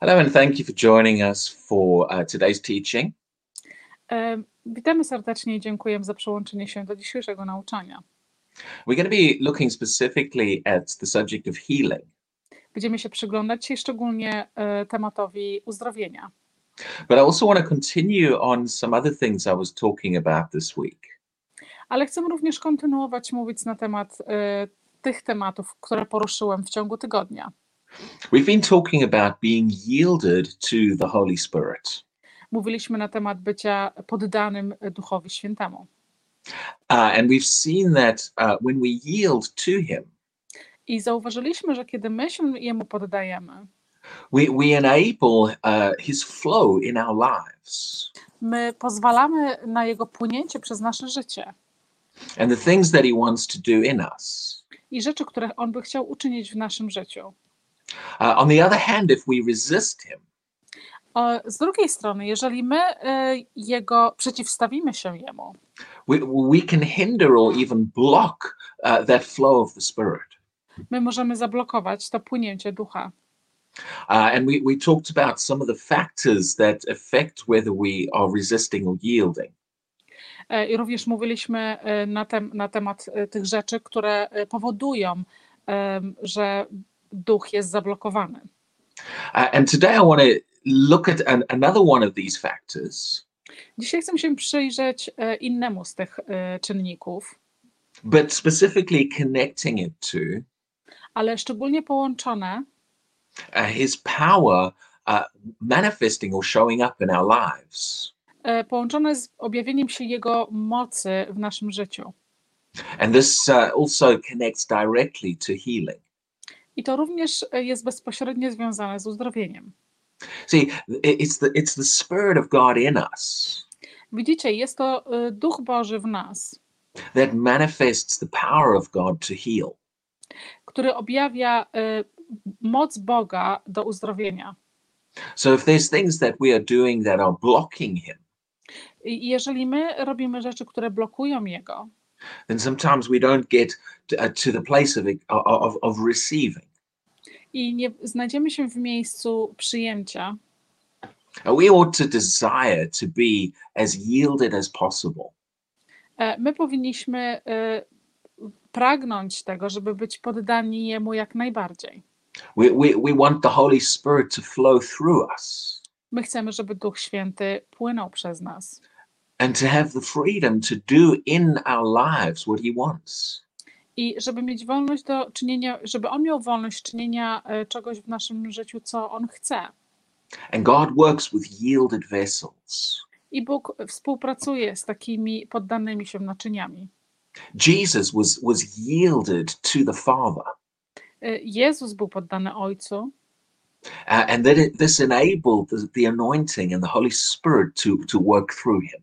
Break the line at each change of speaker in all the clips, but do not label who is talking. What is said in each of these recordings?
Hello, and thank you for joining us for uh, today's teaching.
E, Witamy serdecznie i dziękujemy za przyłączenie się do dzisiejszego nauczania.
We're going to be looking specifically at the subject of healing.
Będziemy się przyglądać dzisiaj szczególnie e, tematowi uzdrowienia.
But I also want to continue on some other things I was talking about this week.
Ale chcę również kontynuować mówić na temat e, tych tematów, które poruszyłem w ciągu tygodnia.
We've been talking about being yielded to the Holy Spirit.
Mówiliśmy na temat bycia poddanym Duchowi Świętemu.
Uh, and we've seen that uh, when we yield to Him,
I zauważyliśmy, że kiedy my się Jemu poddajemy,
we, we enable uh, His flow in our lives.
my pozwalamy na Jego płynięcie przez nasze życie
and the things that he wants to do in us.
i rzeczy, które On by chciał uczynić w naszym życiu.
Uh, on the other hand, if we resist him,
Z drugiej strony, jeżeli my e, Jego przeciwstawimy się Jemu,
we, we can hinder or even block uh, that flow of the Spirit.
my możemy zablokować to płynięcie ducha.
Uh, and we, we talked about some of the factors that affect whether we are resisting or yielding.
E, I również mówiliśmy e, na, tem, na temat tych rzeczy, które powodują, em, że duch jest zablokowany.
Uh, and today I want to look at an, another one of these factors,
Dzisiaj chcę się przyjrzeć e, innemu z tych e, czynników,
but specifically connecting it to
ale szczególnie połączone
uh, his power uh, manifesting or showing up in our lives.
e, połączone z objawieniem się Jego mocy w naszym życiu.
And this uh, also connects directly to healing.
I to również e, jest bezpośrednio związane z uzdrowieniem.
See, it's the it's the Spirit of God in us
Widzicie, jest to e, Duch Boży w nas,
that manifests the power of God to heal.
który objawia e, moc Boga do uzdrowienia.
So if there's things that we are doing that are blocking Him,
jeżeli my robimy rzeczy, które blokują Jego,
then sometimes we don't get to, uh, to the place of, of of receiving.
I nie znajdziemy się w miejscu przyjęcia,
We ought to desire to be as yielded as possible.
e, my powinniśmy e, pragnąć tego, żeby być poddani Jemu jak najbardziej.
We, we, we want the Holy Spirit to flow through us
My chcemy, żeby Duch Święty płynął przez nas
and to have the freedom to do in our lives what He wants.
I żeby mieć wolność do czynienia, żeby On miał wolność czynienia e, czegoś w naszym życiu, co On chce.
And God works with yielded vessels.
I Bóg współpracuje z takimi poddanymi się naczyniami.
Jesus was, was yielded to the Father.
E, Jezus był poddany Ojcu
Uh, and that it, this enabled the, the anointing and the Holy Spirit to, to work through him.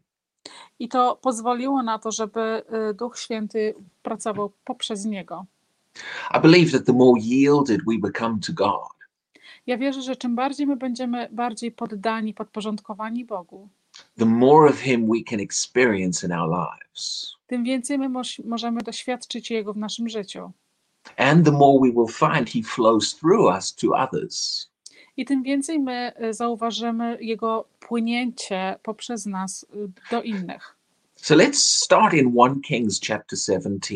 I to pozwoliło na to, żeby e, Duch Święty pracował poprzez Niego.
I believe that the more yielded we become to God,
Ja wierzę, że czym bardziej my będziemy bardziej poddani, podporządkowani Bogu,
the more of Him we can experience in our lives.
tym więcej my moż, możemy doświadczyć Jego w naszym życiu.
And the more we will find He flows through us to others.
I tym więcej my e, zauważymy Jego płynięcie poprzez nas e, do innych.
So let's start in 1 Kings chapter 17.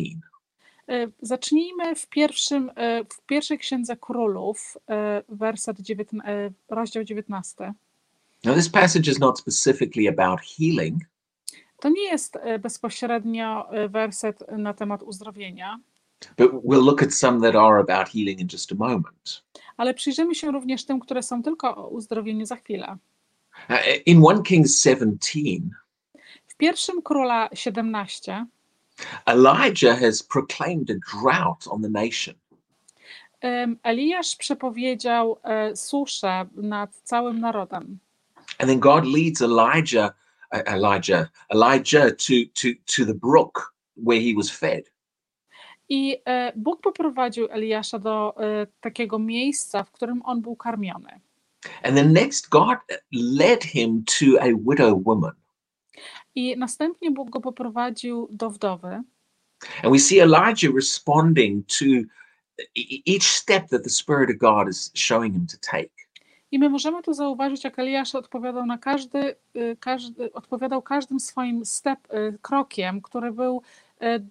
E, Zacznijmy w, pierwszym, w pierwszej księdze królów, werset dziewiętna- e, rozdział 19.
Now, this passage is not specifically about healing,
To nie jest bezpośrednio werset na temat uzdrowienia,
but we'll look at some that are about healing in just a moment.
ale przyjrzymy się również tym, które są tylko o uzdrowieniu za chwilę.
Uh, in 1 Kings 17,
W pierwszym króla 17
Elijah has proclaimed a drought on the nation.
Eliasz przepowiedział e, suszę nad całym narodem.
And then God leads Elijah, uh, Elijah, Elijah to, to, to the brook where he was fed.
I e, Bóg poprowadził Eliasza do e, takiego miejsca, w którym on był karmiony.
And then next, God led him to a widow woman.
I następnie Bóg go poprowadził do wdowy.
And we see Elijah responding to e- each step that the Spirit of God is showing him to take.
I my możemy tu zauważyć, jak Eliasz odpowiadał na każdy, każdy odpowiadał każdym swoim step, krokiem, który był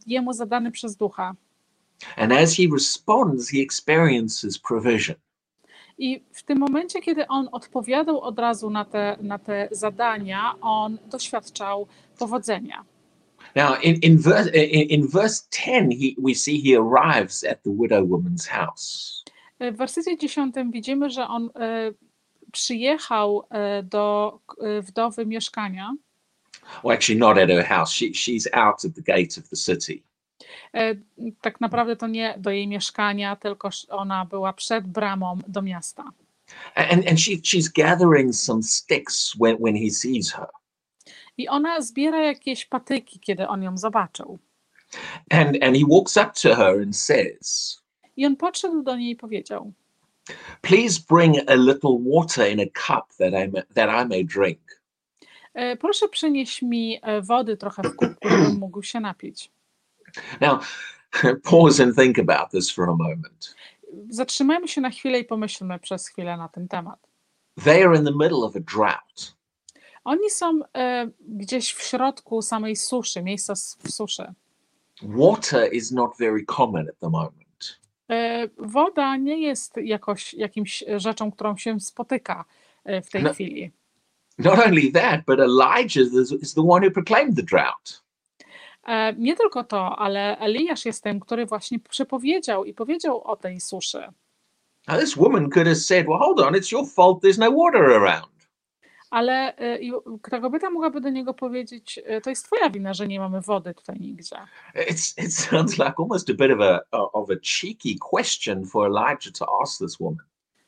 jemu zadany przez ducha.
And as he responds, he experiences provision.
I w tym momencie, kiedy on odpowiadał od razu na te, na te zadania, on doświadczał powodzenia.
Now, in, in, verse, in, in verse 10, he, we see he arrives at the widow woman's house.
W wersecie 10 widzimy, że on e, przyjechał e, do e, wdowy mieszkania.
Well, actually, not at her house. She, she's out at the gate of the city.
E, Tak naprawdę to nie do jej mieszkania, tylko ona była przed bramą do miasta.
And, and she, she's gathering some sticks when, when he sees her.
I ona zbiera jakieś patyki, kiedy on ją zobaczył.
And, and he walks up to her and says,
I on podszedł do niej i powiedział:
Please bring a little water in a cup that I, ma- that I may drink.
"E, Proszę przynieść mi e, wody trochę w kubku, żebym mógł się napić.
Now, pause and think about this for a moment.
Zatrzymajmy się na chwilę i pomyślmy przez chwilę na ten temat.
They are in the middle of a drought.
Oni są e, gdzieś w środku samej suszy, miejsca w suszy.
Water is not very common at the moment.
E, Woda nie jest jakoś jakimś rzeczą, którą się spotyka e, w tej
No.
chwili.
Not only that, but Elijah is the one who proclaimed the drought.
E, Nie tylko to, ale Eliasz jest tym, który właśnie przepowiedział i powiedział o tej suszy.
Now, this woman could have said, Well, hold on, it's your fault, there's no water around.
Ale e, ta kobieta mogłaby do niego powiedzieć, e, to jest twoja wina, że nie mamy wody tutaj nigdzie.
It's, it sounds like almost a bit of a, of a cheeky question for Elijah to ask this woman.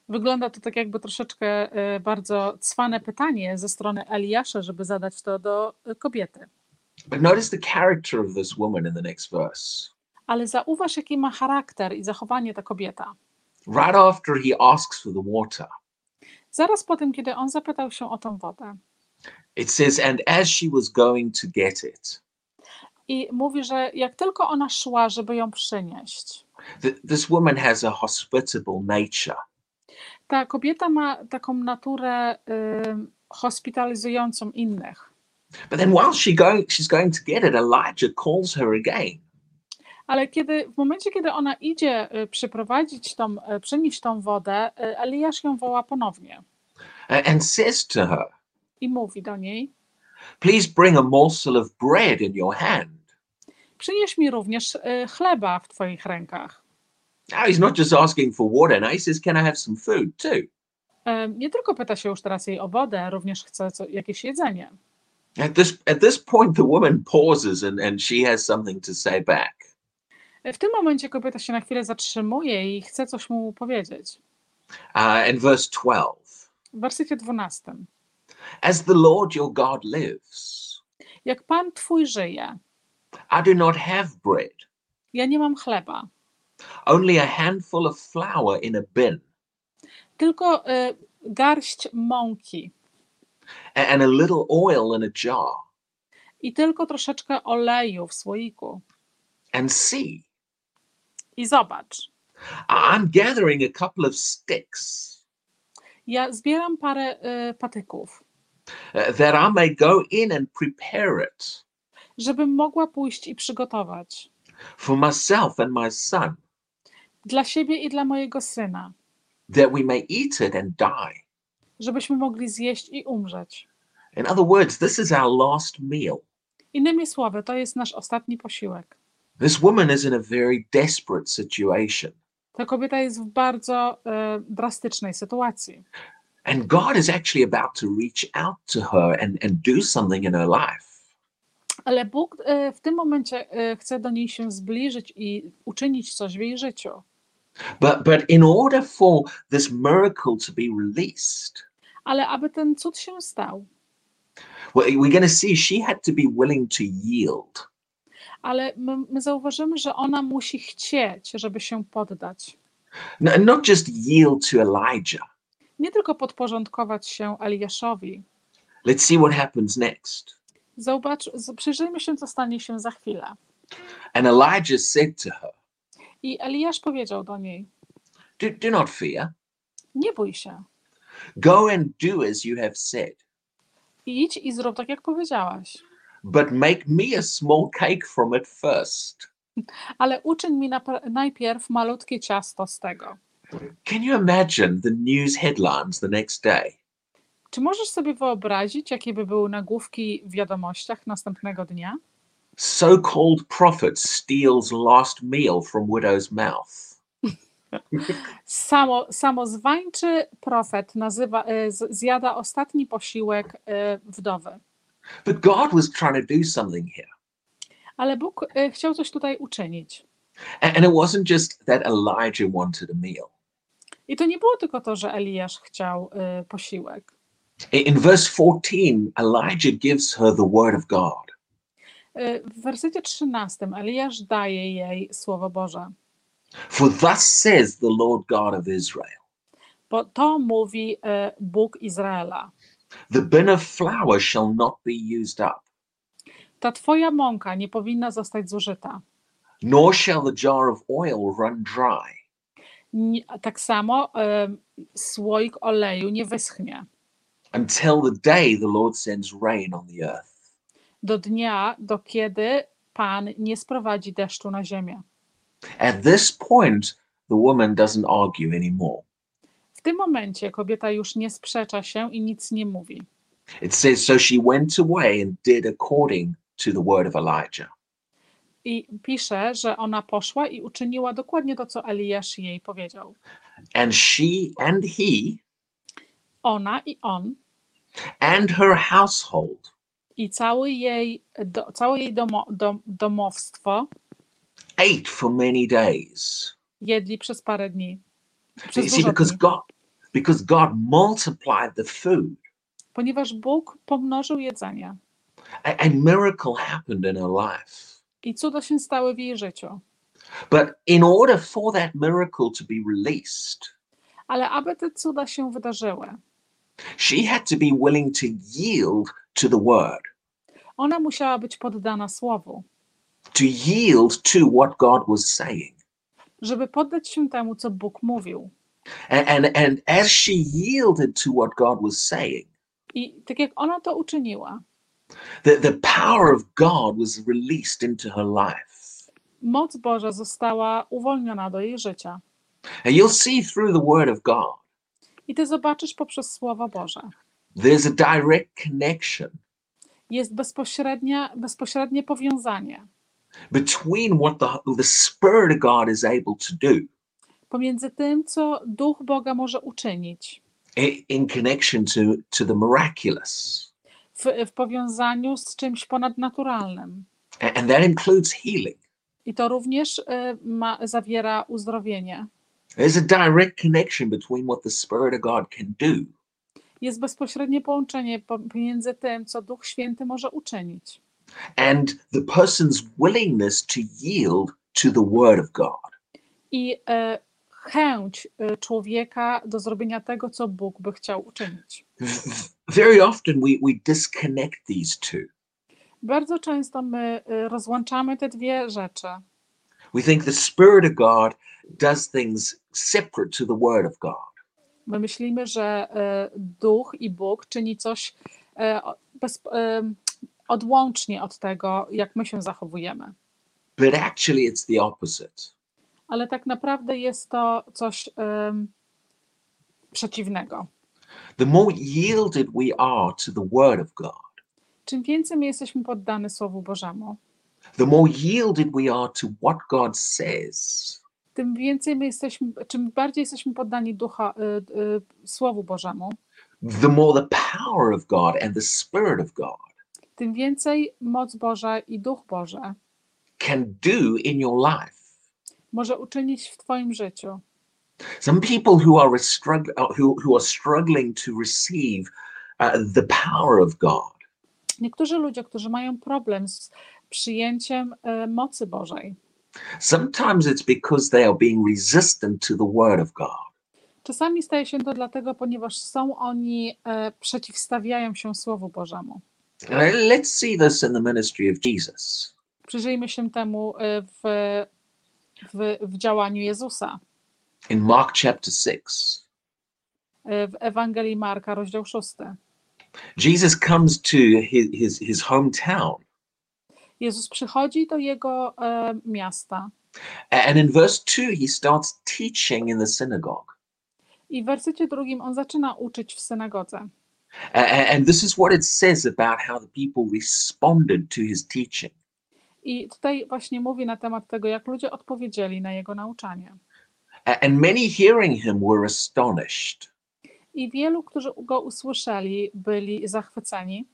Wygląda to tak jakby troszeczkę bardzo cwane pytanie ze strony Eliasza, żeby zadać to do kobiety.
But notice the character of this woman in the next verse.
Ale zauważ, jaki ma charakter i zachowanie ta kobieta.
Right after he asks for the water,
Zaraz po tym, kiedy on zapytał się o tą wodę
it says, And as she was going to get it,
i mówi, że jak tylko ona szła, żeby ją przynieść,
th- this woman has a hospitable nature.
ta kobieta ma taką naturę y, hospitalizującą innych.
But then while she going, she's going to get it, Elijah calls her again.
Ale kiedy w momencie, kiedy ona idzie y, przyprowadzić tą, y, przynieść tą wodę, y, Eliasz ją woła ponownie
and says to her,
i mówi do niej:
Please bring a morsel of bread in your hand.
Przynieś mi również chleba w twoich rękach.
Now he's not just asking for water, now he says, Can I have some food too?
Nie tylko pyta się już teraz jej o wodę, również chce co, jakieś jedzenie.
At this at this point, the woman pauses and, and she has something to say back.
W tym momencie kobieta się na chwilę zatrzymuje i chce coś mu powiedzieć.
Uh, in verse 12,
W wersecie 12.
as the Lord your God lives,
Jak Pan Twój żyje,
I do not have bread,
ja nie mam chleba,
only a handful of flour in a bin
tylko y, garść mąki
and a little oil in a jar.
i tylko troszeczkę oleju w słoiku.
And see,
I zobacz,
I'm gathering a couple of sticks.
Ja zbieram parę y, patyków,
uh, that I may go in and prepare it.
Żebym mogła pójść i przygotować.
For myself and my son,
dla siebie i dla mojego syna,
that we may eat it and die.
Żebyśmy mogli zjeść i umrzeć.
In other words, this is our last meal.
Innymi słowy, to jest nasz ostatni posiłek.
This woman is in a very desperate situation.
Ta kobieta jest w bardzo y, drastycznej sytuacji.
And God is actually about to reach out to her and, and do something in her life.
Ale Bóg y, w tym momencie y, chce do niej się zbliżyć i uczynić coś w jej życiu.
But but in order for this miracle to be released,
Ale aby ten cud się stał,
well, we're going to see she had to be willing to yield.
ale my, my zauważymy, że ona musi chcieć, żeby się poddać.
No, not just yield to Elijah.
Nie tylko podporządkować się Eliaszowi.
Let's see what happens next.
Zobacz, przyjrzyjmy się, co stanie się za chwilę.
And Elijah said to her,
I Eliasz powiedział do niej:
Do, do not fear.
Nie bój się.
Go and do as you have said,
Idź i zrób tak, jak powiedziałaś.
but make me a small cake from it first.
Ale uczyń mi najpierw malutkie ciasto z tego.
Can you imagine the news headlines the next day?
Czy możesz sobie wyobrazić, jakie by były nagłówki w wiadomościach następnego dnia?
So called prophet steals last meal from widow's mouth.
Samo, samozwańczy profet nazywa, e, zjada ostatni posiłek e, wdowy.
But God was trying to do something here.
Ale Bóg e, chciał coś tutaj uczynić.
And it wasn't just that Elijah wanted a meal.
I to nie było tylko to, że Eliasz chciał posiłek.
In verse 14, Elijah gives her the word of God.
W wersecie 13 Eliasz daje jej słowo Boże.
For thus says the Lord God of Israel
Bo to mówi e, Bóg Izraela.
The bin of flour shall not be used up,
Ta twoja mąka nie powinna zostać zużyta.
nor shall the jar of oil run dry
Nie- Tak samo e, słoik oleju nie wyschnie
until the day the Lord sends rain on the earth.
do dnia, do kiedy Pan nie sprowadzi deszczu na ziemię.
At this point, the woman doesn't argue anymore.
W tym momencie kobieta już nie sprzecza się i nic nie mówi.
It says, So she went away and did according to the word of Elijah.
I pisze, że ona poszła i uczyniła dokładnie to, co Eliasz jej powiedział.
And she and he
Ona i on
and her household
i cały jej, do, całe jej domo, dom, domowstwo
ate for many days.
jedli przez parę dni.
You
Przez
see,
dużo
because
dni.
God because God multiplied the food.
Ponieważ Bóg pomnożył jedzenie
A, a miracle happened in her life.
i cuda się stały w jej życiu.
But in order for that miracle to be released,
Ale aby te cuda się wydarzyły,
she had to be willing to yield to the word,
ona musiała być poddana słowu,
to yield to what God was saying.
żeby poddać się temu, co Bóg mówił.
And, and, and as she yielded to what God was saying,
I tak jak ona to uczyniła,
the, the power of God was released into her life.
moc Boża została uwolniona do jej życia.
And you'll see through the word of God,
I ty zobaczysz poprzez Słowo Boże.
there's a direct connection
Jest bezpośrednia, bezpośrednie powiązanie
between what the, the Spirit of God is able to do
pomiędzy tym, co Duch Boga może uczynić
in, in connection to, to the miraculous.
w, w powiązaniu z czymś ponadnaturalnym.
A- And that includes healing.
I to również y, ma, zawiera uzdrowienie.
There's a direct connection between what the Spirit of God can do
Jest bezpośrednie połączenie pomiędzy tym, co Duch Święty może uczynić
and the person's willingness to yield to the Word of God.
i e, chęć e, człowieka do zrobienia tego, co Bóg by chciał uczynić.
Very often we, we disconnect these two.
Bardzo często my e, rozłączamy te dwie rzeczy.
We think the Spirit of God does things separate to the Word of God.
My myślimy, że e, Duch i Bóg czyni coś e, bez, e, odłącznie od tego, jak my się zachowujemy.
But actually, it's the opposite.
Ale tak naprawdę jest to coś em, przeciwnego.
The more yielded we are to the Word of God,
Czym więcej my jesteśmy poddani Słowu Bożemu,
the more yielded we are to what God says,
tym więcej my jesteśmy, czym bardziej jesteśmy poddani ducha, y, y, Słowu Bożemu,
the more the power of God and the Spirit of God
tym więcej moc Boża i Duch Boży
can do in your life.
może uczynić w Twoim życiu.
Some people who are, who, who are struggling to receive uh, the power of God
Niektórzy ludzie, którzy mają problem z przyjęciem e, mocy Bożej,
Sometimes it's because they are being resistant to the word of God.
czasami staje się to dlatego, ponieważ są oni, e, przeciwstawiają się Słowu Bożemu.
Let's see this in the ministry of Jesus.
Przyjrzyjmy się temu e, w, w, w działaniu Jezusa.
In Mark chapter 6,
E, W Ewangelii Marka, rozdział 6.
Jesus comes to his, his, his hometown.
Jezus przychodzi do jego e, miasta
And in verse 2, he starts teaching in the synagogue.
i w wersecie drugim on zaczyna uczyć w synagodze.
And this is what it says about how the people responded to his teaching.
I tutaj właśnie mówi na temat tego, jak ludzie odpowiedzieli na jego nauczanie.
And many hearing him were astonished,
I wielu, którzy go usłyszeli, byli zachwyceni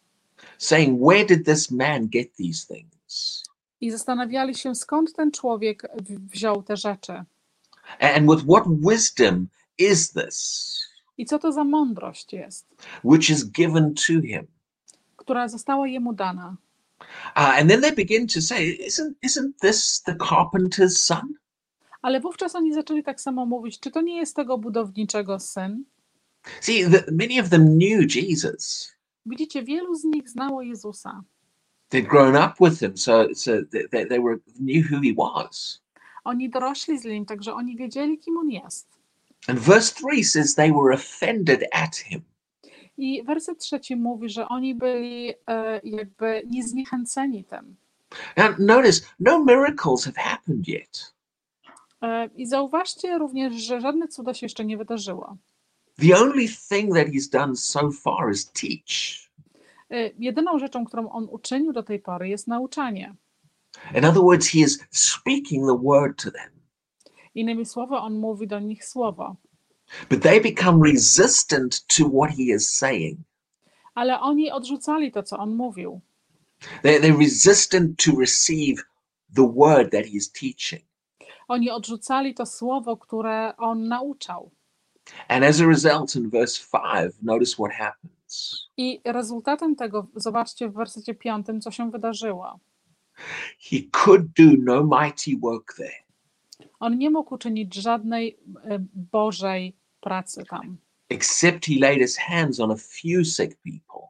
saying, Where did this man get these things?
i zastanawiali się, skąd ten człowiek wziął te rzeczy.
And with what wisdom is this,
I co to za mądrość jest,
which is given to him?
która została jemu dana.
Uh, and then they begin to say, Isn't, isn't this the carpenter's son?
Ale wówczas oni zaczęli tak samo mówić, czy to nie jest tego budowniczego syn?
See, the, many of them knew Jesus.
Widzicie, wielu z nich znało Jezusa.
They'd grown up with him, so, so they, they, were, knew who he was.
Oni dorośli z nim, także oni wiedzieli, kim on jest.
And verse 3 says they were offended at him.
I werset trzeci mówi, że oni byli e, jakby niezniechęceni tym.
Now, notice, no miracles have happened yet.
E, I zauważcie również, że żadne cudo się jeszcze nie wydarzyło.
The only thing that he's done so far is teach.
E, Jedyną rzeczą, którą on uczynił do tej pory, jest nauczanie.
In other words, he is speaking the word to them.
Innymi słowy, on mówi do nich słowo,
But they become resistant to what he is saying.
ale oni odrzucali to, co on mówił.
They're, they're resistant to receive the word that he's teaching.
Oni odrzucali to słowo, które on nauczał.
And as a result, in verse 5, notice what happens.
I rezultatem tego, zobaczcie w wersecie piątym, co się wydarzyło.
He could do no mighty work there
On nie mógł uczynić żadnej e, Bożej pracy tam.
except he laid his hands on a few sick people.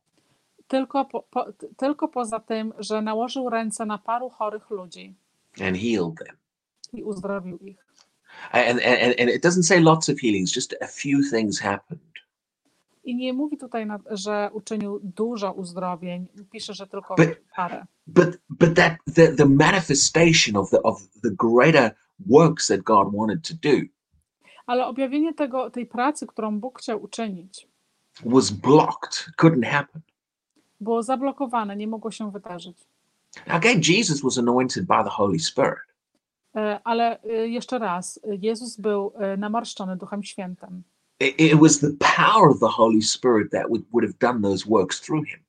Tylko, po, po, tylko poza tym, że nałożył ręce na paru chorych ludzi
and healed them.
i uzdrowił ich.
And, and, and it doesn't say lots of healings, just a few things happened.
I nie mówi tutaj, że uczynił dużo uzdrowień, pisze, że tylko
But-
parę.
But but that the, the manifestation of the of the greater works that God wanted to do
Ale objawienie tego, tej pracy, którą Bóg chciał uczynić,
was blocked. Couldn't happen.
było zablokowane, nie mogło się wydarzyć.
Again, Jesus was anointed by the Holy Spirit.
E, Ale e, jeszcze raz, Jezus był e, namarszczony Duchem Świętym.
It was the power of the Holy Spirit that would, would have done those works through him.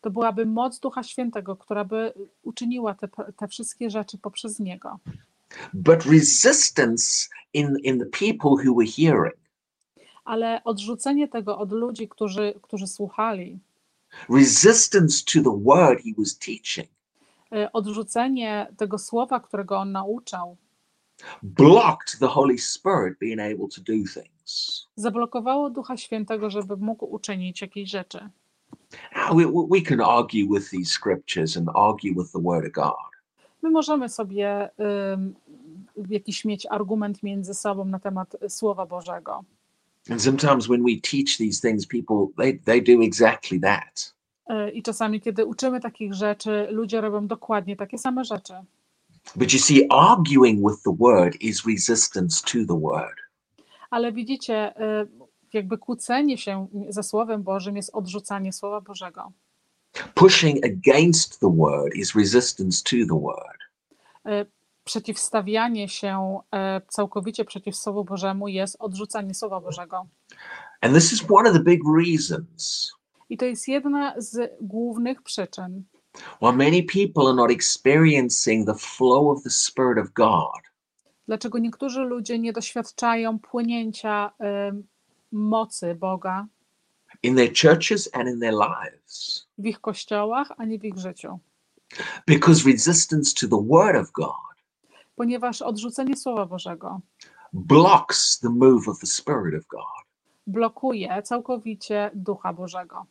To byłaby moc Ducha Świętego, która by uczyniła te, te wszystkie rzeczy poprzez Niego.
But resistance in, in the people who were hearing,
Ale odrzucenie tego od ludzi, którzy, którzy słuchali,
resistance to the word he was teaching,
e, odrzucenie tego słowa, którego on nauczał,
blocked the Holy Spirit being able to do things.
zablokowało Ducha Świętego, żeby mógł uczynić jakieś rzeczy.
Now, we, we can argue with these scriptures and argue with the word of God.
My możemy sobie ym, jakiś mieć argument między sobą na temat Słowa Bożego.
And sometimes when we teach these things, people they, they do exactly that.
Y, I czasami, kiedy uczymy takich rzeczy, ludzie robią dokładnie takie same rzeczy.
But you see, arguing with the word is resistance to the word.
Ale widzicie, y, jakby kłócenie się ze Słowem Bożym jest odrzucanie Słowa Bożego.
Pushing against the word is resistance to the word.
Przeciwstawianie się y, całkowicie przeciw Słowu Bożemu jest odrzucanie Słowa Bożego.
And this is one of the big reasons
I to jest jedna z głównych przyczyn,
why many people are not experiencing the flow of the Spirit of God
dlaczego niektórzy ludzie nie doświadczają płynięcia ym, mocy Boga
in their churches and in their lives.
w ich kościołach, a nie w ich życiu.
Because resistance to the word of God
Ponieważ odrzucenie Słowa Bożego
blocks the move of the Spirit of God.
blokuje całkowicie Ducha Bożego,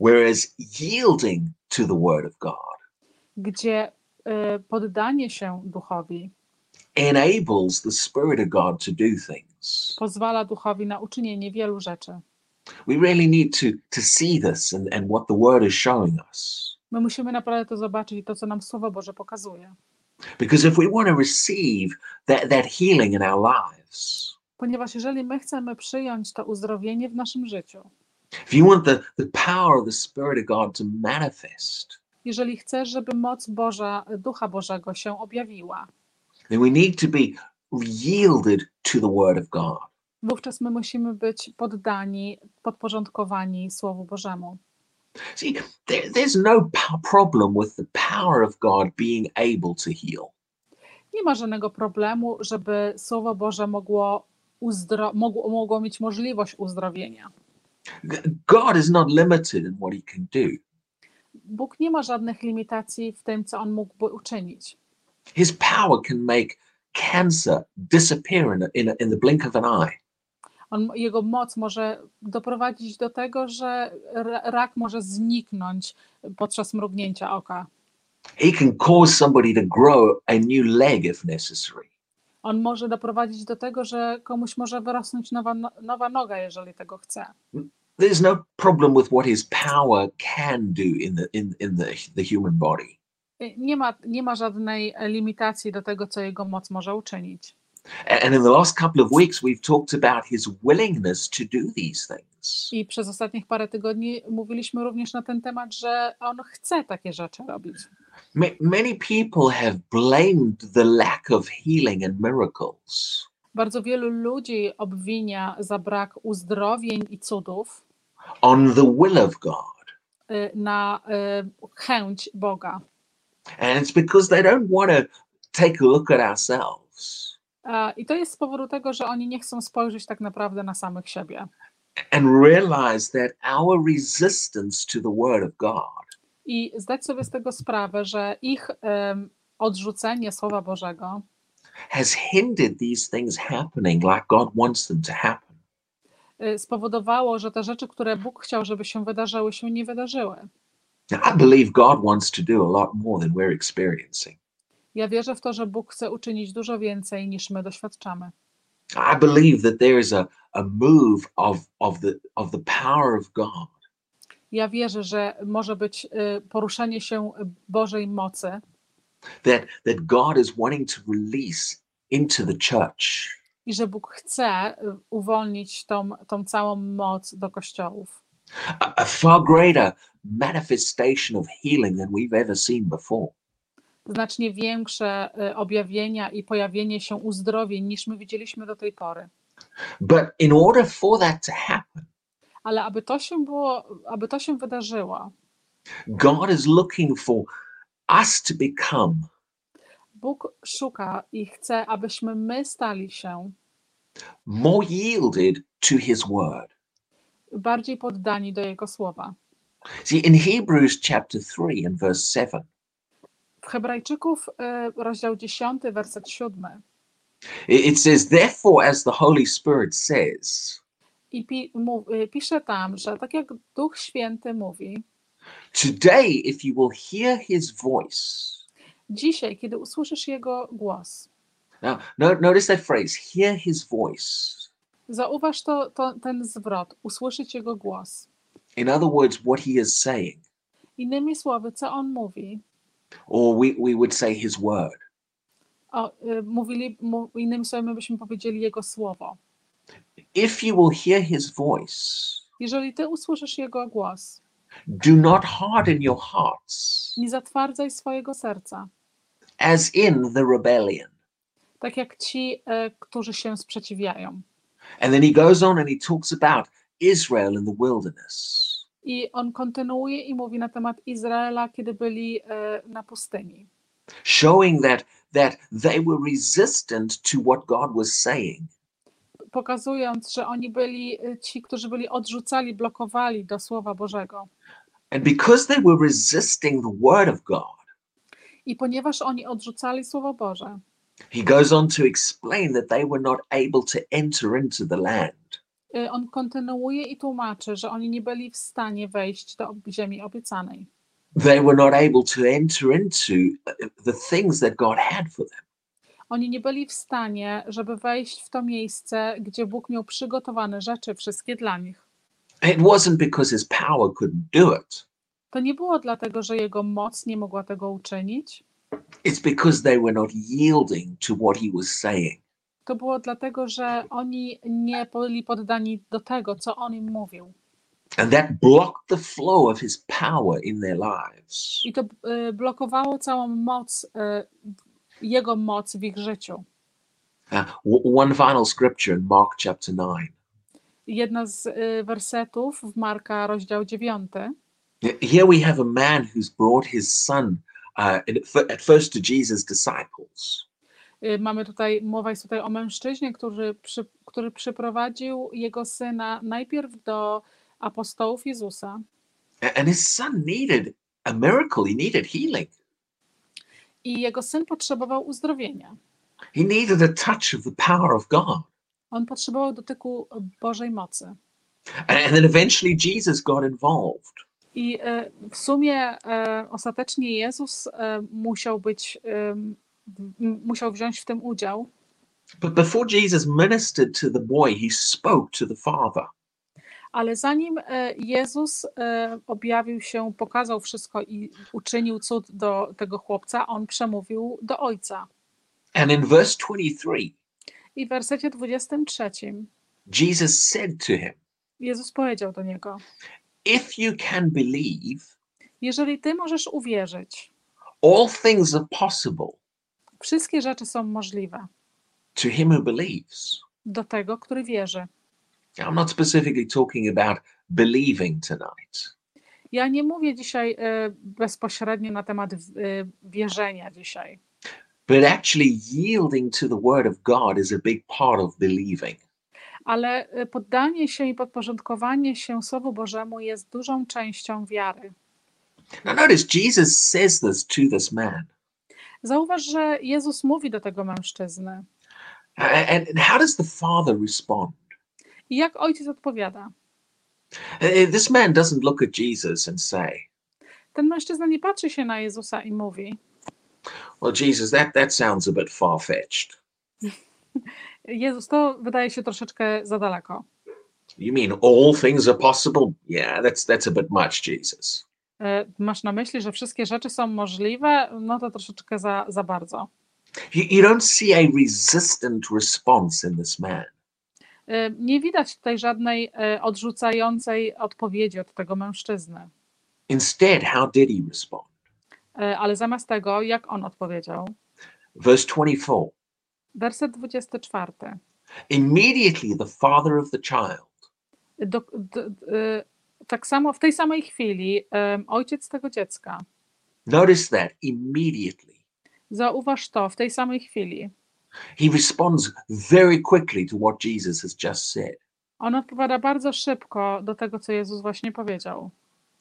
Whereas yielding to the word of God
gdzie y, poddanie się Duchowi
enables the Spirit of God to do things.
pozwala Duchowi na uczynienie wielu rzeczy.
We really need to, to see this and, and what the word is showing us.
My musimy naprawdę to zobaczyć i to, co nam Słowo Boże pokazuje.
Because if we want to receive that, that healing in our lives,
Ponieważ jeżeli my chcemy przyjąć to uzdrowienie w naszym życiu,
if you want the, the power of the Spirit of God to manifest,
jeżeli chcesz, żeby moc Boża, Ducha Bożego się objawiła,
then we need to be yielded to the Word of God.
wówczas my musimy być poddani, podporządkowani Słowu Bożemu.
See, there, there's no problem with the power of God being able to heal.
Nie ma żadnego problemu, żeby Słowo Boże mogło, uzdro- mogło, mogło mieć możliwość uzdrowienia.
God is not limited in what He can do.
Bóg nie ma żadnych limitacji w tym, co On mógłby uczynić.
His power can make cancer disappear in, a, in, a, in the blink of an eye.
On, jego moc może doprowadzić do tego, że ra- rak może zniknąć podczas mrugnięcia oka.
He can cause somebody to grow a new leg if necessary.
On może doprowadzić do tego, że komuś może wyrosnąć nowa, no- nowa noga, jeżeli tego chce.
There's no problem with what His power can do in the in, in the, the human body.
Nie ma, nie ma żadnej limitacji do tego, co jego moc może uczynić.
And in the last couple of weeks, we've talked about His willingness to do these things.
I przez ostatnich parę tygodni mówiliśmy również na ten temat, że on chce takie rzeczy robić.
Ma- Many people have blamed the lack of healing and miracles
Bardzo wielu ludzi obwinia za brak uzdrowień i cudów
on the will of God.
y, na y, chęć Boga.
And it's because they don't want to take a look at ourselves
I to jest z powodu tego, że oni nie chcą spojrzeć tak naprawdę na samych siebie
and realize that our resistance to the Word of God
i zdać sobie z tego sprawę, że ich em, odrzucenie Słowa Bożego
has hindered these things happening like God wants them to happen.
y, spowodowało, że te rzeczy, które Bóg chciał, żeby się wydarzyły, się nie wydarzyły.
Now, I believe God wants to do a lot more than we're experiencing.
Ja wierzę w to, że Bóg chce uczynić dużo więcej niż my doświadczamy.
I believe that there is a, a move of, of, the, of the power of God
Ja wierzę, że może być y, poruszenie się Bożej mocy,
that, that God is wanting to release into the church.
i że Bóg chce y, uwolnić tą, tą całą moc do kościołów.
a, a far greater manifestation of healing than we've ever seen before.
Znacznie większe y, objawienia i pojawienie się uzdrowień niż my widzieliśmy do tej pory.
But in order for that to happen,
Ale aby to się było, aby to się wydarzyło,
God is looking for us to become
Bóg szuka i chce, abyśmy my stali się
more yielded to his word.
bardziej poddani do Jego słowa.
See, in Hebrews chapter 3 and verse 7,
W Hebrajczyków y, rozdział 10, werset 7
it says, Therefore, as the Holy Spirit says,
i pi, y, pisze tam, że tak jak Duch Święty mówi,
Today, if you will hear his voice,
dzisiaj, kiedy usłyszysz Jego głos,
now no, notice that phrase, hear his voice.
zauważ to, to, ten zwrot, usłyszeć Jego głos.
In other words, what he is saying,
Innymi słowy, co On mówi,
or we, we would say his word.
o, y, mówili, innymi słowy, my byśmy powiedzieli Jego słowo.
If you will hear his voice,
Jeżeli Ty usłyszysz Jego głos,
do not harden your hearts
nie zatwardzaj swojego serca,
as in the rebellion.
tak jak ci, e, którzy się sprzeciwiają.
And then he goes on and he talks about Israel in the wilderness.
I on kontynuuje i mówi na temat Izraela, kiedy byli e, na pustyni,
showing that that they were resistant to what God was saying.
pokazując, że oni byli e, ci, którzy byli odrzucali, blokowali do Słowa Bożego.
And because they were resisting the word of God,
I ponieważ oni odrzucali Słowo Boże,
he goes on to explain that they were not able to enter into the land.
E, on kontynuuje i tłumaczy, że oni nie byli w stanie wejść do ziemi obiecanej.
They were not able to enter into the things that God had for them.
Oni nie byli w stanie, żeby wejść w to miejsce, gdzie Bóg miał przygotowane rzeczy wszystkie dla nich.
It wasn't because his power couldn't do it.
To nie było dlatego, że jego moc nie mogła tego uczynić.
It's because they were not yielding to what he was saying.
To było dlatego, że oni nie byli poddani do tego, co on im mówił.
And that blocked the flow of his power in their lives.
I to y, blokowało całą moc, y, jego moc w ich życiu.
Uh, one final scripture in Mark chapter 9.
Jedna z y, wersetów w Marka, rozdział 9.
Here we have a man who's brought his son uh, at first to Jesus' disciples.
Y, Mamy tutaj, mowa jest tutaj o mężczyźnie, który, przy, który przyprowadził jego syna najpierw do apostołów Jezusa.
And his son needed a miracle, he needed healing.
I jego syn potrzebował uzdrowienia.
He needed a touch of the power of God.
On potrzebował dotyku Bożej mocy.
And then eventually Jesus got involved.
I e, w sumie e, ostatecznie Jezus musiał być, musiał wziąć w tym udział,
But before Jesus ministered to the boy, he spoke to the father.
ale zanim e, Jezus e, objawił się, pokazał wszystko i uczynił cud do tego chłopca, on przemówił do ojca.
And in verse 23,
I w wersecie 23
Jesus said to him,
Jezus powiedział do niego:
If you can believe,
Jeżeli ty możesz uwierzyć,
all things are possible
wszystkie rzeczy są możliwe
to him who believes.
do tego, który wierzy.
I'm not specifically talking about believing tonight.
Ja nie mówię dzisiaj e, bezpośrednio na temat e, wierzenia dzisiaj,
But actually, yielding to the word of God is a big part of believing.
ale e, poddanie się i podporządkowanie się Słowu Bożemu jest dużą częścią wiary.
Now, notice Jesus says this to this man.
Zauważ, że Jezus mówi do tego mężczyzny.
And, and how does the father respond?
I jak ojciec odpowiada?
This man doesn't look at Jesus and say,
Ten mężczyzna nie patrzy się na Jezusa i mówi:
Well, Jesus, that, that sounds a bit far fetched.
Jezus, to wydaje się troszeczkę za daleko.
You mean all things are possible? Yeah, that's that's a bit much, Jesus.
E, Masz na myśli, że wszystkie rzeczy są możliwe? No to troszeczkę za, za bardzo.
You, you don't see a resistant response in this man.
E, Nie widać tutaj żadnej e, odrzucającej odpowiedzi od tego mężczyzny.
Instead, how did he respond?
Ale zamiast tego, jak on odpowiedział?
Verse 24
Werset 24.
Immediately the father of the child
Do, d, d, tak samo w tej samej chwili em, ojciec tego dziecka,
Notice that immediately.
zauważ to, w tej samej chwili,
He responds very quickly to what Jesus has just said.
on odpowiada bardzo szybko do tego, co Jezus właśnie powiedział.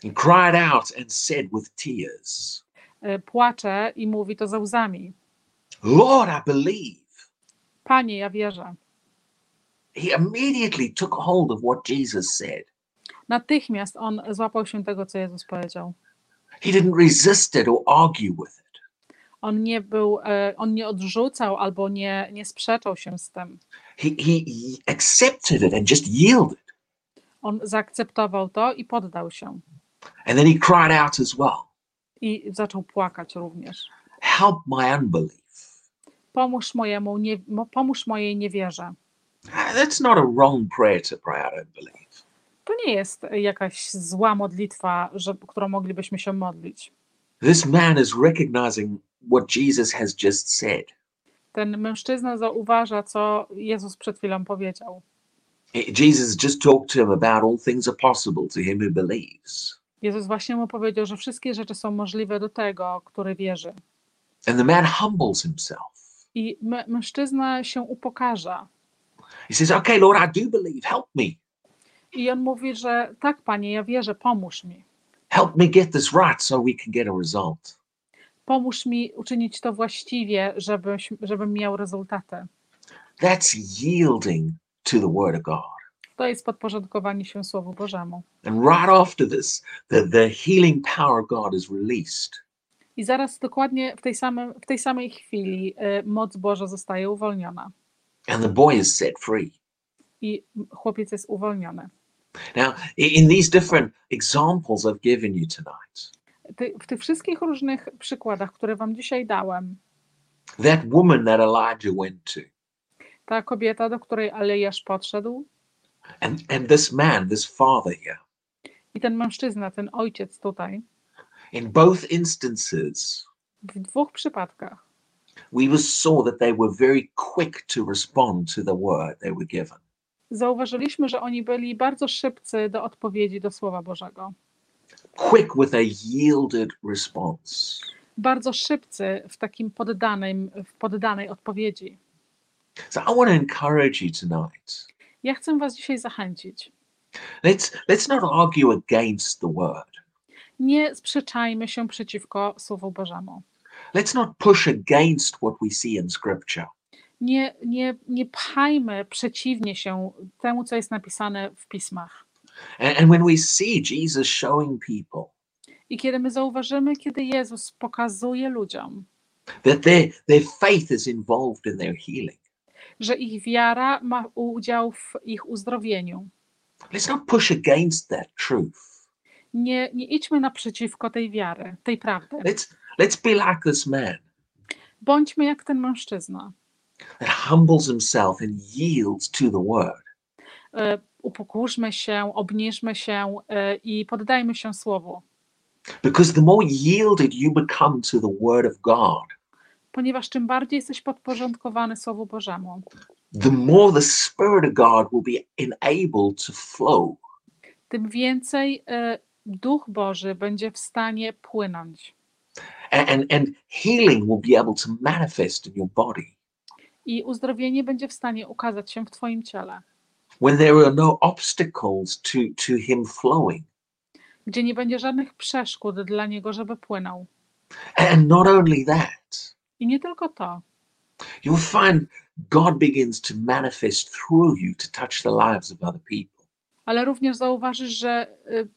He cried out and said with tears,
E, Płacze i mówi to ze łzami.
Lord, I believe.
Panie, ja wierzę.
He immediately took hold of what Jesus said.
Natychmiast on złapał się tego, co Jezus powiedział.
He didn't resist it or argue with it.
On nie był, e, on nie odrzucał albo nie, nie sprzeczał się z tym.
He, he, he accepted it and just yielded.
On zaakceptował to i poddał się.
And then he cried out as well,
I zaczął płakać również.
Help my unbelief.
Pomóż, mojemu nie, pomóż mojej niewierze.
That's not a wrong prayer to pray out unbelief.
To nie jest jakaś zła modlitwa, że, którą moglibyśmy się modlić.
This man is recognizing what Jesus has just said.
Ten mężczyzna zauważa, co Jezus przed chwilą powiedział.
Jesus just talked to him about all things are possible to him who believes.
Jezus właśnie mu powiedział, że wszystkie rzeczy są możliwe do tego, który wierzy.
And the man humbles himself.
I mężczyzna się upokarza.
He says, Okay, Lord, I do believe. Help me.
I on mówi, że tak, panie, ja wierzę, pomóż mi.
Help me get this right so we can get a result.
Pomóż mi uczynić to właściwie, żebyś, żebym miał rezultaty.
That's yielding to the word of God.
To jest podporządkowanie się Słowu Bożemu.
And right after this, the, the healing power of God is released.
I zaraz dokładnie w tej, samej, w tej samej chwili y, moc Boża zostaje uwolniona.
And the boy is set free.
I chłopiec jest uwolniony.
Now, in these different examples I've given you tonight,
Ty, w tych wszystkich różnych przykładach, które wam dzisiaj dałem,
that woman that Elijah went to,
ta kobieta, do której Eliasz podszedł.
And, and this man, this father here,
i ten mężczyzna, ten ojciec tutaj,
in both instances,
w dwóch przypadkach.
we saw that they were very quick to respond to the word they were given.
Zauważyliśmy, że oni byli bardzo szybcy do odpowiedzi do Słowa Bożego.
Quick with a yielded response.
Bardzo szybcy w takim poddanym, w poddanej odpowiedzi.
So I want to encourage you tonight.
Ja chcę was dzisiaj zachęcić.
Let's let's not argue against the word.
Nie sprzeczajmy się przeciwko Słowu Bożemu.
Let's not push against what we see in scripture.
Nie, nie, nie pchajmy przeciwnie się temu, co jest napisane w pismach.
And, and when we see Jesus showing people
I kiedy my zauważymy, kiedy Jezus pokazuje ludziom,
that their their faith is involved in their healing,
że ich wiara ma udział w ich uzdrowieniu,
let's not push against that truth.
nie, nie idźmy naprzeciwko tej wiary, tej prawdy.
Let's let's be like this man
Bądźmy jak ten mężczyzna.
That humbles himself and yields to the word.
E, Upokórzmy się, obniżmy się e, i poddajmy się Słowu,
Because the more yielded you become to the word of God,
ponieważ czym bardziej jesteś podporządkowany Słowu Bożemu,
the more the Spirit of God will be enabled to flow.
tym więcej e, Duch Boży będzie w stanie płynąć
And, and, and healing will be able to manifest in your body.
I uzdrowienie będzie w stanie ukazać się w Twoim ciele,
When there are no obstacles to, to Him flowing.
gdzie nie będzie żadnych przeszkód dla Niego, żeby płynął.
And not only that,
I nie tylko to,
you'll find God begins to manifest through you to touch the lives of other people.
ale również zauważysz, że y,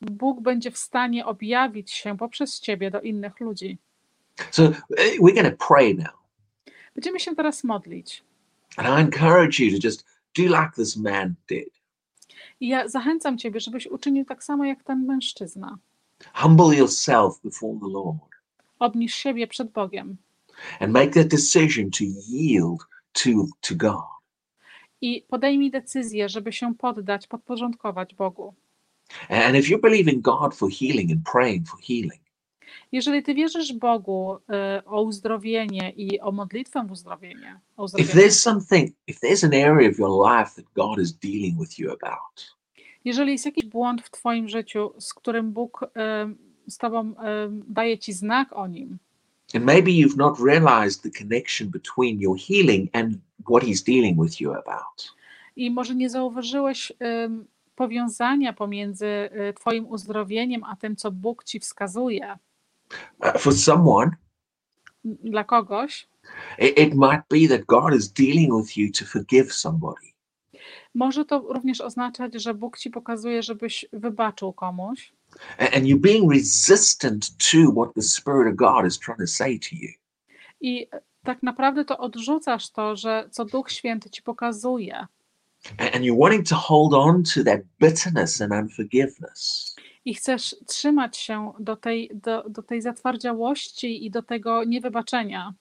Bóg będzie w stanie objawić się poprzez Ciebie do innych ludzi.
So uh, we're going to pray now.
Będziemy się teraz modlić.
And I encourage you to just do like this man did.
I ja zachęcam Ciebie, żebyś uczynił tak samo jak ten mężczyzna.
Humble yourself before the Lord
Obniż siebie przed Bogiem
and make that decision to yield to, to God.
i podejmij decyzję, żeby się poddać, podporządkować Bogu.
And if you believe in God for healing and praying for healing,
Jeżeli Ty wierzysz Bogu y, o uzdrowienie i o modlitwę w uzdrowienie, o
if
uzdrowienie,
there's something, if there's an area of your life that God is dealing with you about,
jeżeli jest jakiś błąd w Twoim życiu, z którym Bóg y, z Tobą y, daje Ci znak o nim,
and maybe you've not realized the connection between your healing and what He's dealing with you about,
i może nie zauważyłeś powiązania pomiędzy Twoim uzdrowieniem a tym, co Bóg Ci wskazuje
for someone,
dla kogoś,
it, it might be that God is dealing with you to forgive somebody.
może to również oznaczać, że Bóg Ci pokazuje, żebyś wybaczył komuś
a- and you're being resistant to what the Spirit of God is trying to say to you.
i tak naprawdę to odrzucasz to, że co Duch Święty Ci pokazuje
A- And you're wanting to hold on to that bitterness and unforgiveness.
I chcesz trzymać się do tej, do, do tej zatwardziałości i do tego niewybaczenia,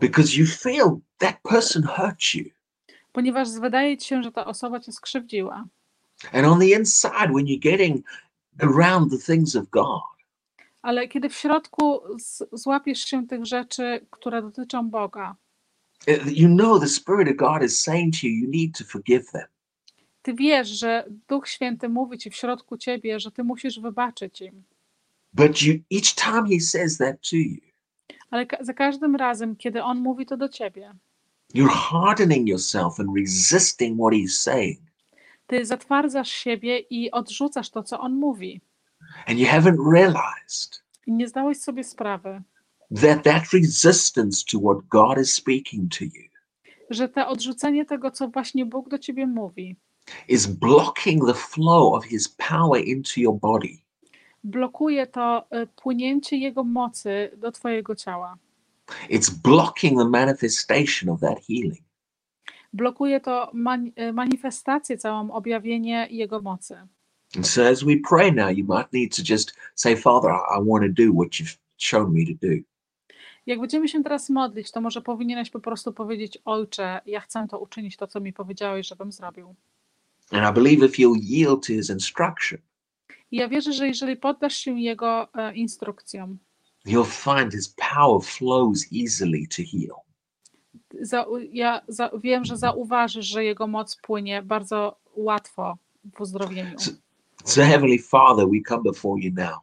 because you feel that person hurt you.
ponieważ wydaje Ci się, że ta osoba Cię skrzywdziła.
And on the inside, when you're getting around the things of God,
Ale kiedy w środku złapiesz się tych rzeczy, które dotyczą Boga,
you know the Spirit of God is saying to you, you need to forgive them.
Ty wiesz, że Duch Święty mówi ci w środku ciebie, że ty musisz wybaczyć im.
But you, each time He says that to you,
Ale ka- za każdym razem, kiedy On mówi to do ciebie,
you're hardening yourself and resisting what He's saying.
ty zatwardzasz siebie i odrzucasz to, co On mówi.
And you haven't realized
I nie zdałeś sobie sprawy,
that that resistance to what God is speaking to you
że te odrzucenie tego, co właśnie Bóg do ciebie mówi,
is blocking the flow of His power into your body.
blokuje to y, płynięcie Jego mocy do twojego ciała.
It's blocking the manifestation of that healing.
blokuje to man, e, manifestację, całą objawienie Jego mocy.
And so as we pray now, you might need to just say, Father, I, I want to do what you've shown me to do.
Jak będziemy się teraz modlić, to może powinieneś po prostu powiedzieć: Ojcze, ja chcę to uczynić, to co mi powiedziałeś, żebym zrobił.
And I believe if you'll yield to his instruction,
ja wierzę, że jeżeli poddasz się Jego e, instrukcjom,
you'll find his power flows easily to heal.
za, ja za, wiem, że zauważysz, że Jego moc płynie bardzo łatwo w uzdrowieniu.
So, Heavenly Father, we come before you now.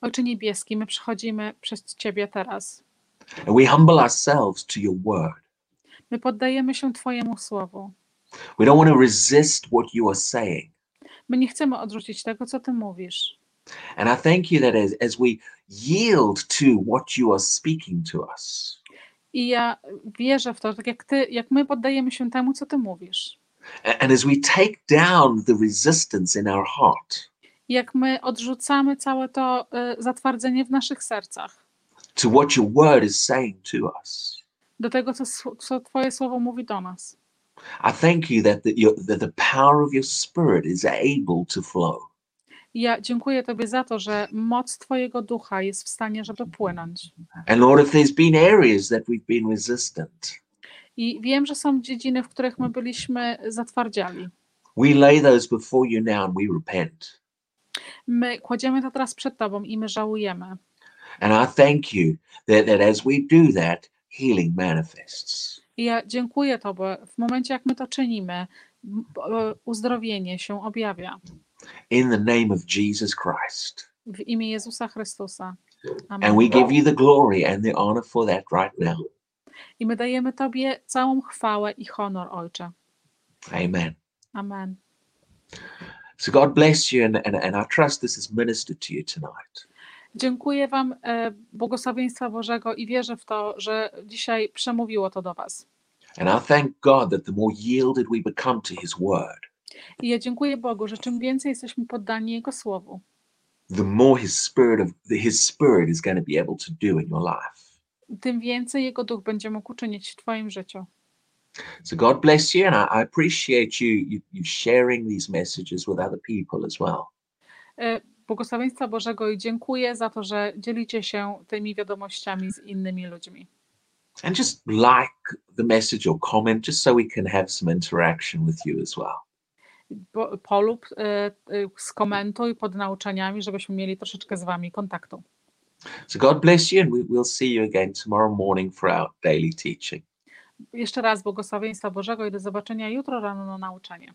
Ojcze Niebieski, my przychodzimy przez Ciebie teraz.
And we humble ourselves to your word.
My poddajemy się Twojemu słowu.
We don't want to resist what you are saying.
My nie chcemy odrzucić tego, co Ty mówisz.
And I thank you that as, as we yield to what you are speaking to us,
I ja wierzę w to, tak jak Ty, jak my poddajemy się temu, co Ty mówisz.
and as we take down the resistance in our heart
Jak my odrzucamy całe to y, zatwardzenie w naszych sercach
to what your word is saying to us,
do tego, co, co Twoje słowo mówi do nas.
I thank you that the, your, that the power of your spirit is able to flow.
Ja dziękuję Tobie za to, że moc Twojego ducha jest w stanie, żeby płynąć.
And Lord, if there's been areas that we've been resistant,
I wiem, że są dziedziny, w których my byliśmy zatwardziali.
we lay those before you now and we repent.
My kładziemy to teraz przed Tobą i my żałujemy.
And I thank you that, that as we do that, healing manifests.
I ja dziękuję Tobie. W momencie, jak my to czynimy, e, uzdrowienie się objawia
In the name of Jesus Christ.
w imię Jezusa Chrystusa.
And
Amen.
we give you the glory and the honor for that right now.
I my dajemy Tobie całą chwałę i honor, Ojcze.
Amen.
Amen.
So God bless you, and, and, and I trust this has ministered to you tonight.
Dziękuję Wam e, błogosławieństwa Bożego i wierzę w to, że dzisiaj przemówiło to do Was.
And I thank God that the more yielded we become to His word,
I ja dziękuję Bogu, że czym więcej jesteśmy poddani Jego Słowu,
the more His Spirit of His Spirit is going to be able to do in your life.
tym więcej Jego Duch będzie mógł uczynić w Twoim życiu.
So God bless you, and I, I appreciate you, you you sharing these messages with other people as well.
Błogosławieństwa Bożego i dziękuję za to, że dzielicie się tymi wiadomościami z innymi ludźmi.
And just like the message or comment, just so we can have some interaction with you as well.
Po- Polub, e, e, skomentuj pod nauczaniami, żebyśmy mieli troszeczkę z Wami kontaktu.
So God bless you, and we, we'll see you again tomorrow morning for our daily teaching.
Jeszcze raz błogosławieństwa Bożego i do zobaczenia jutro rano na nauczanie.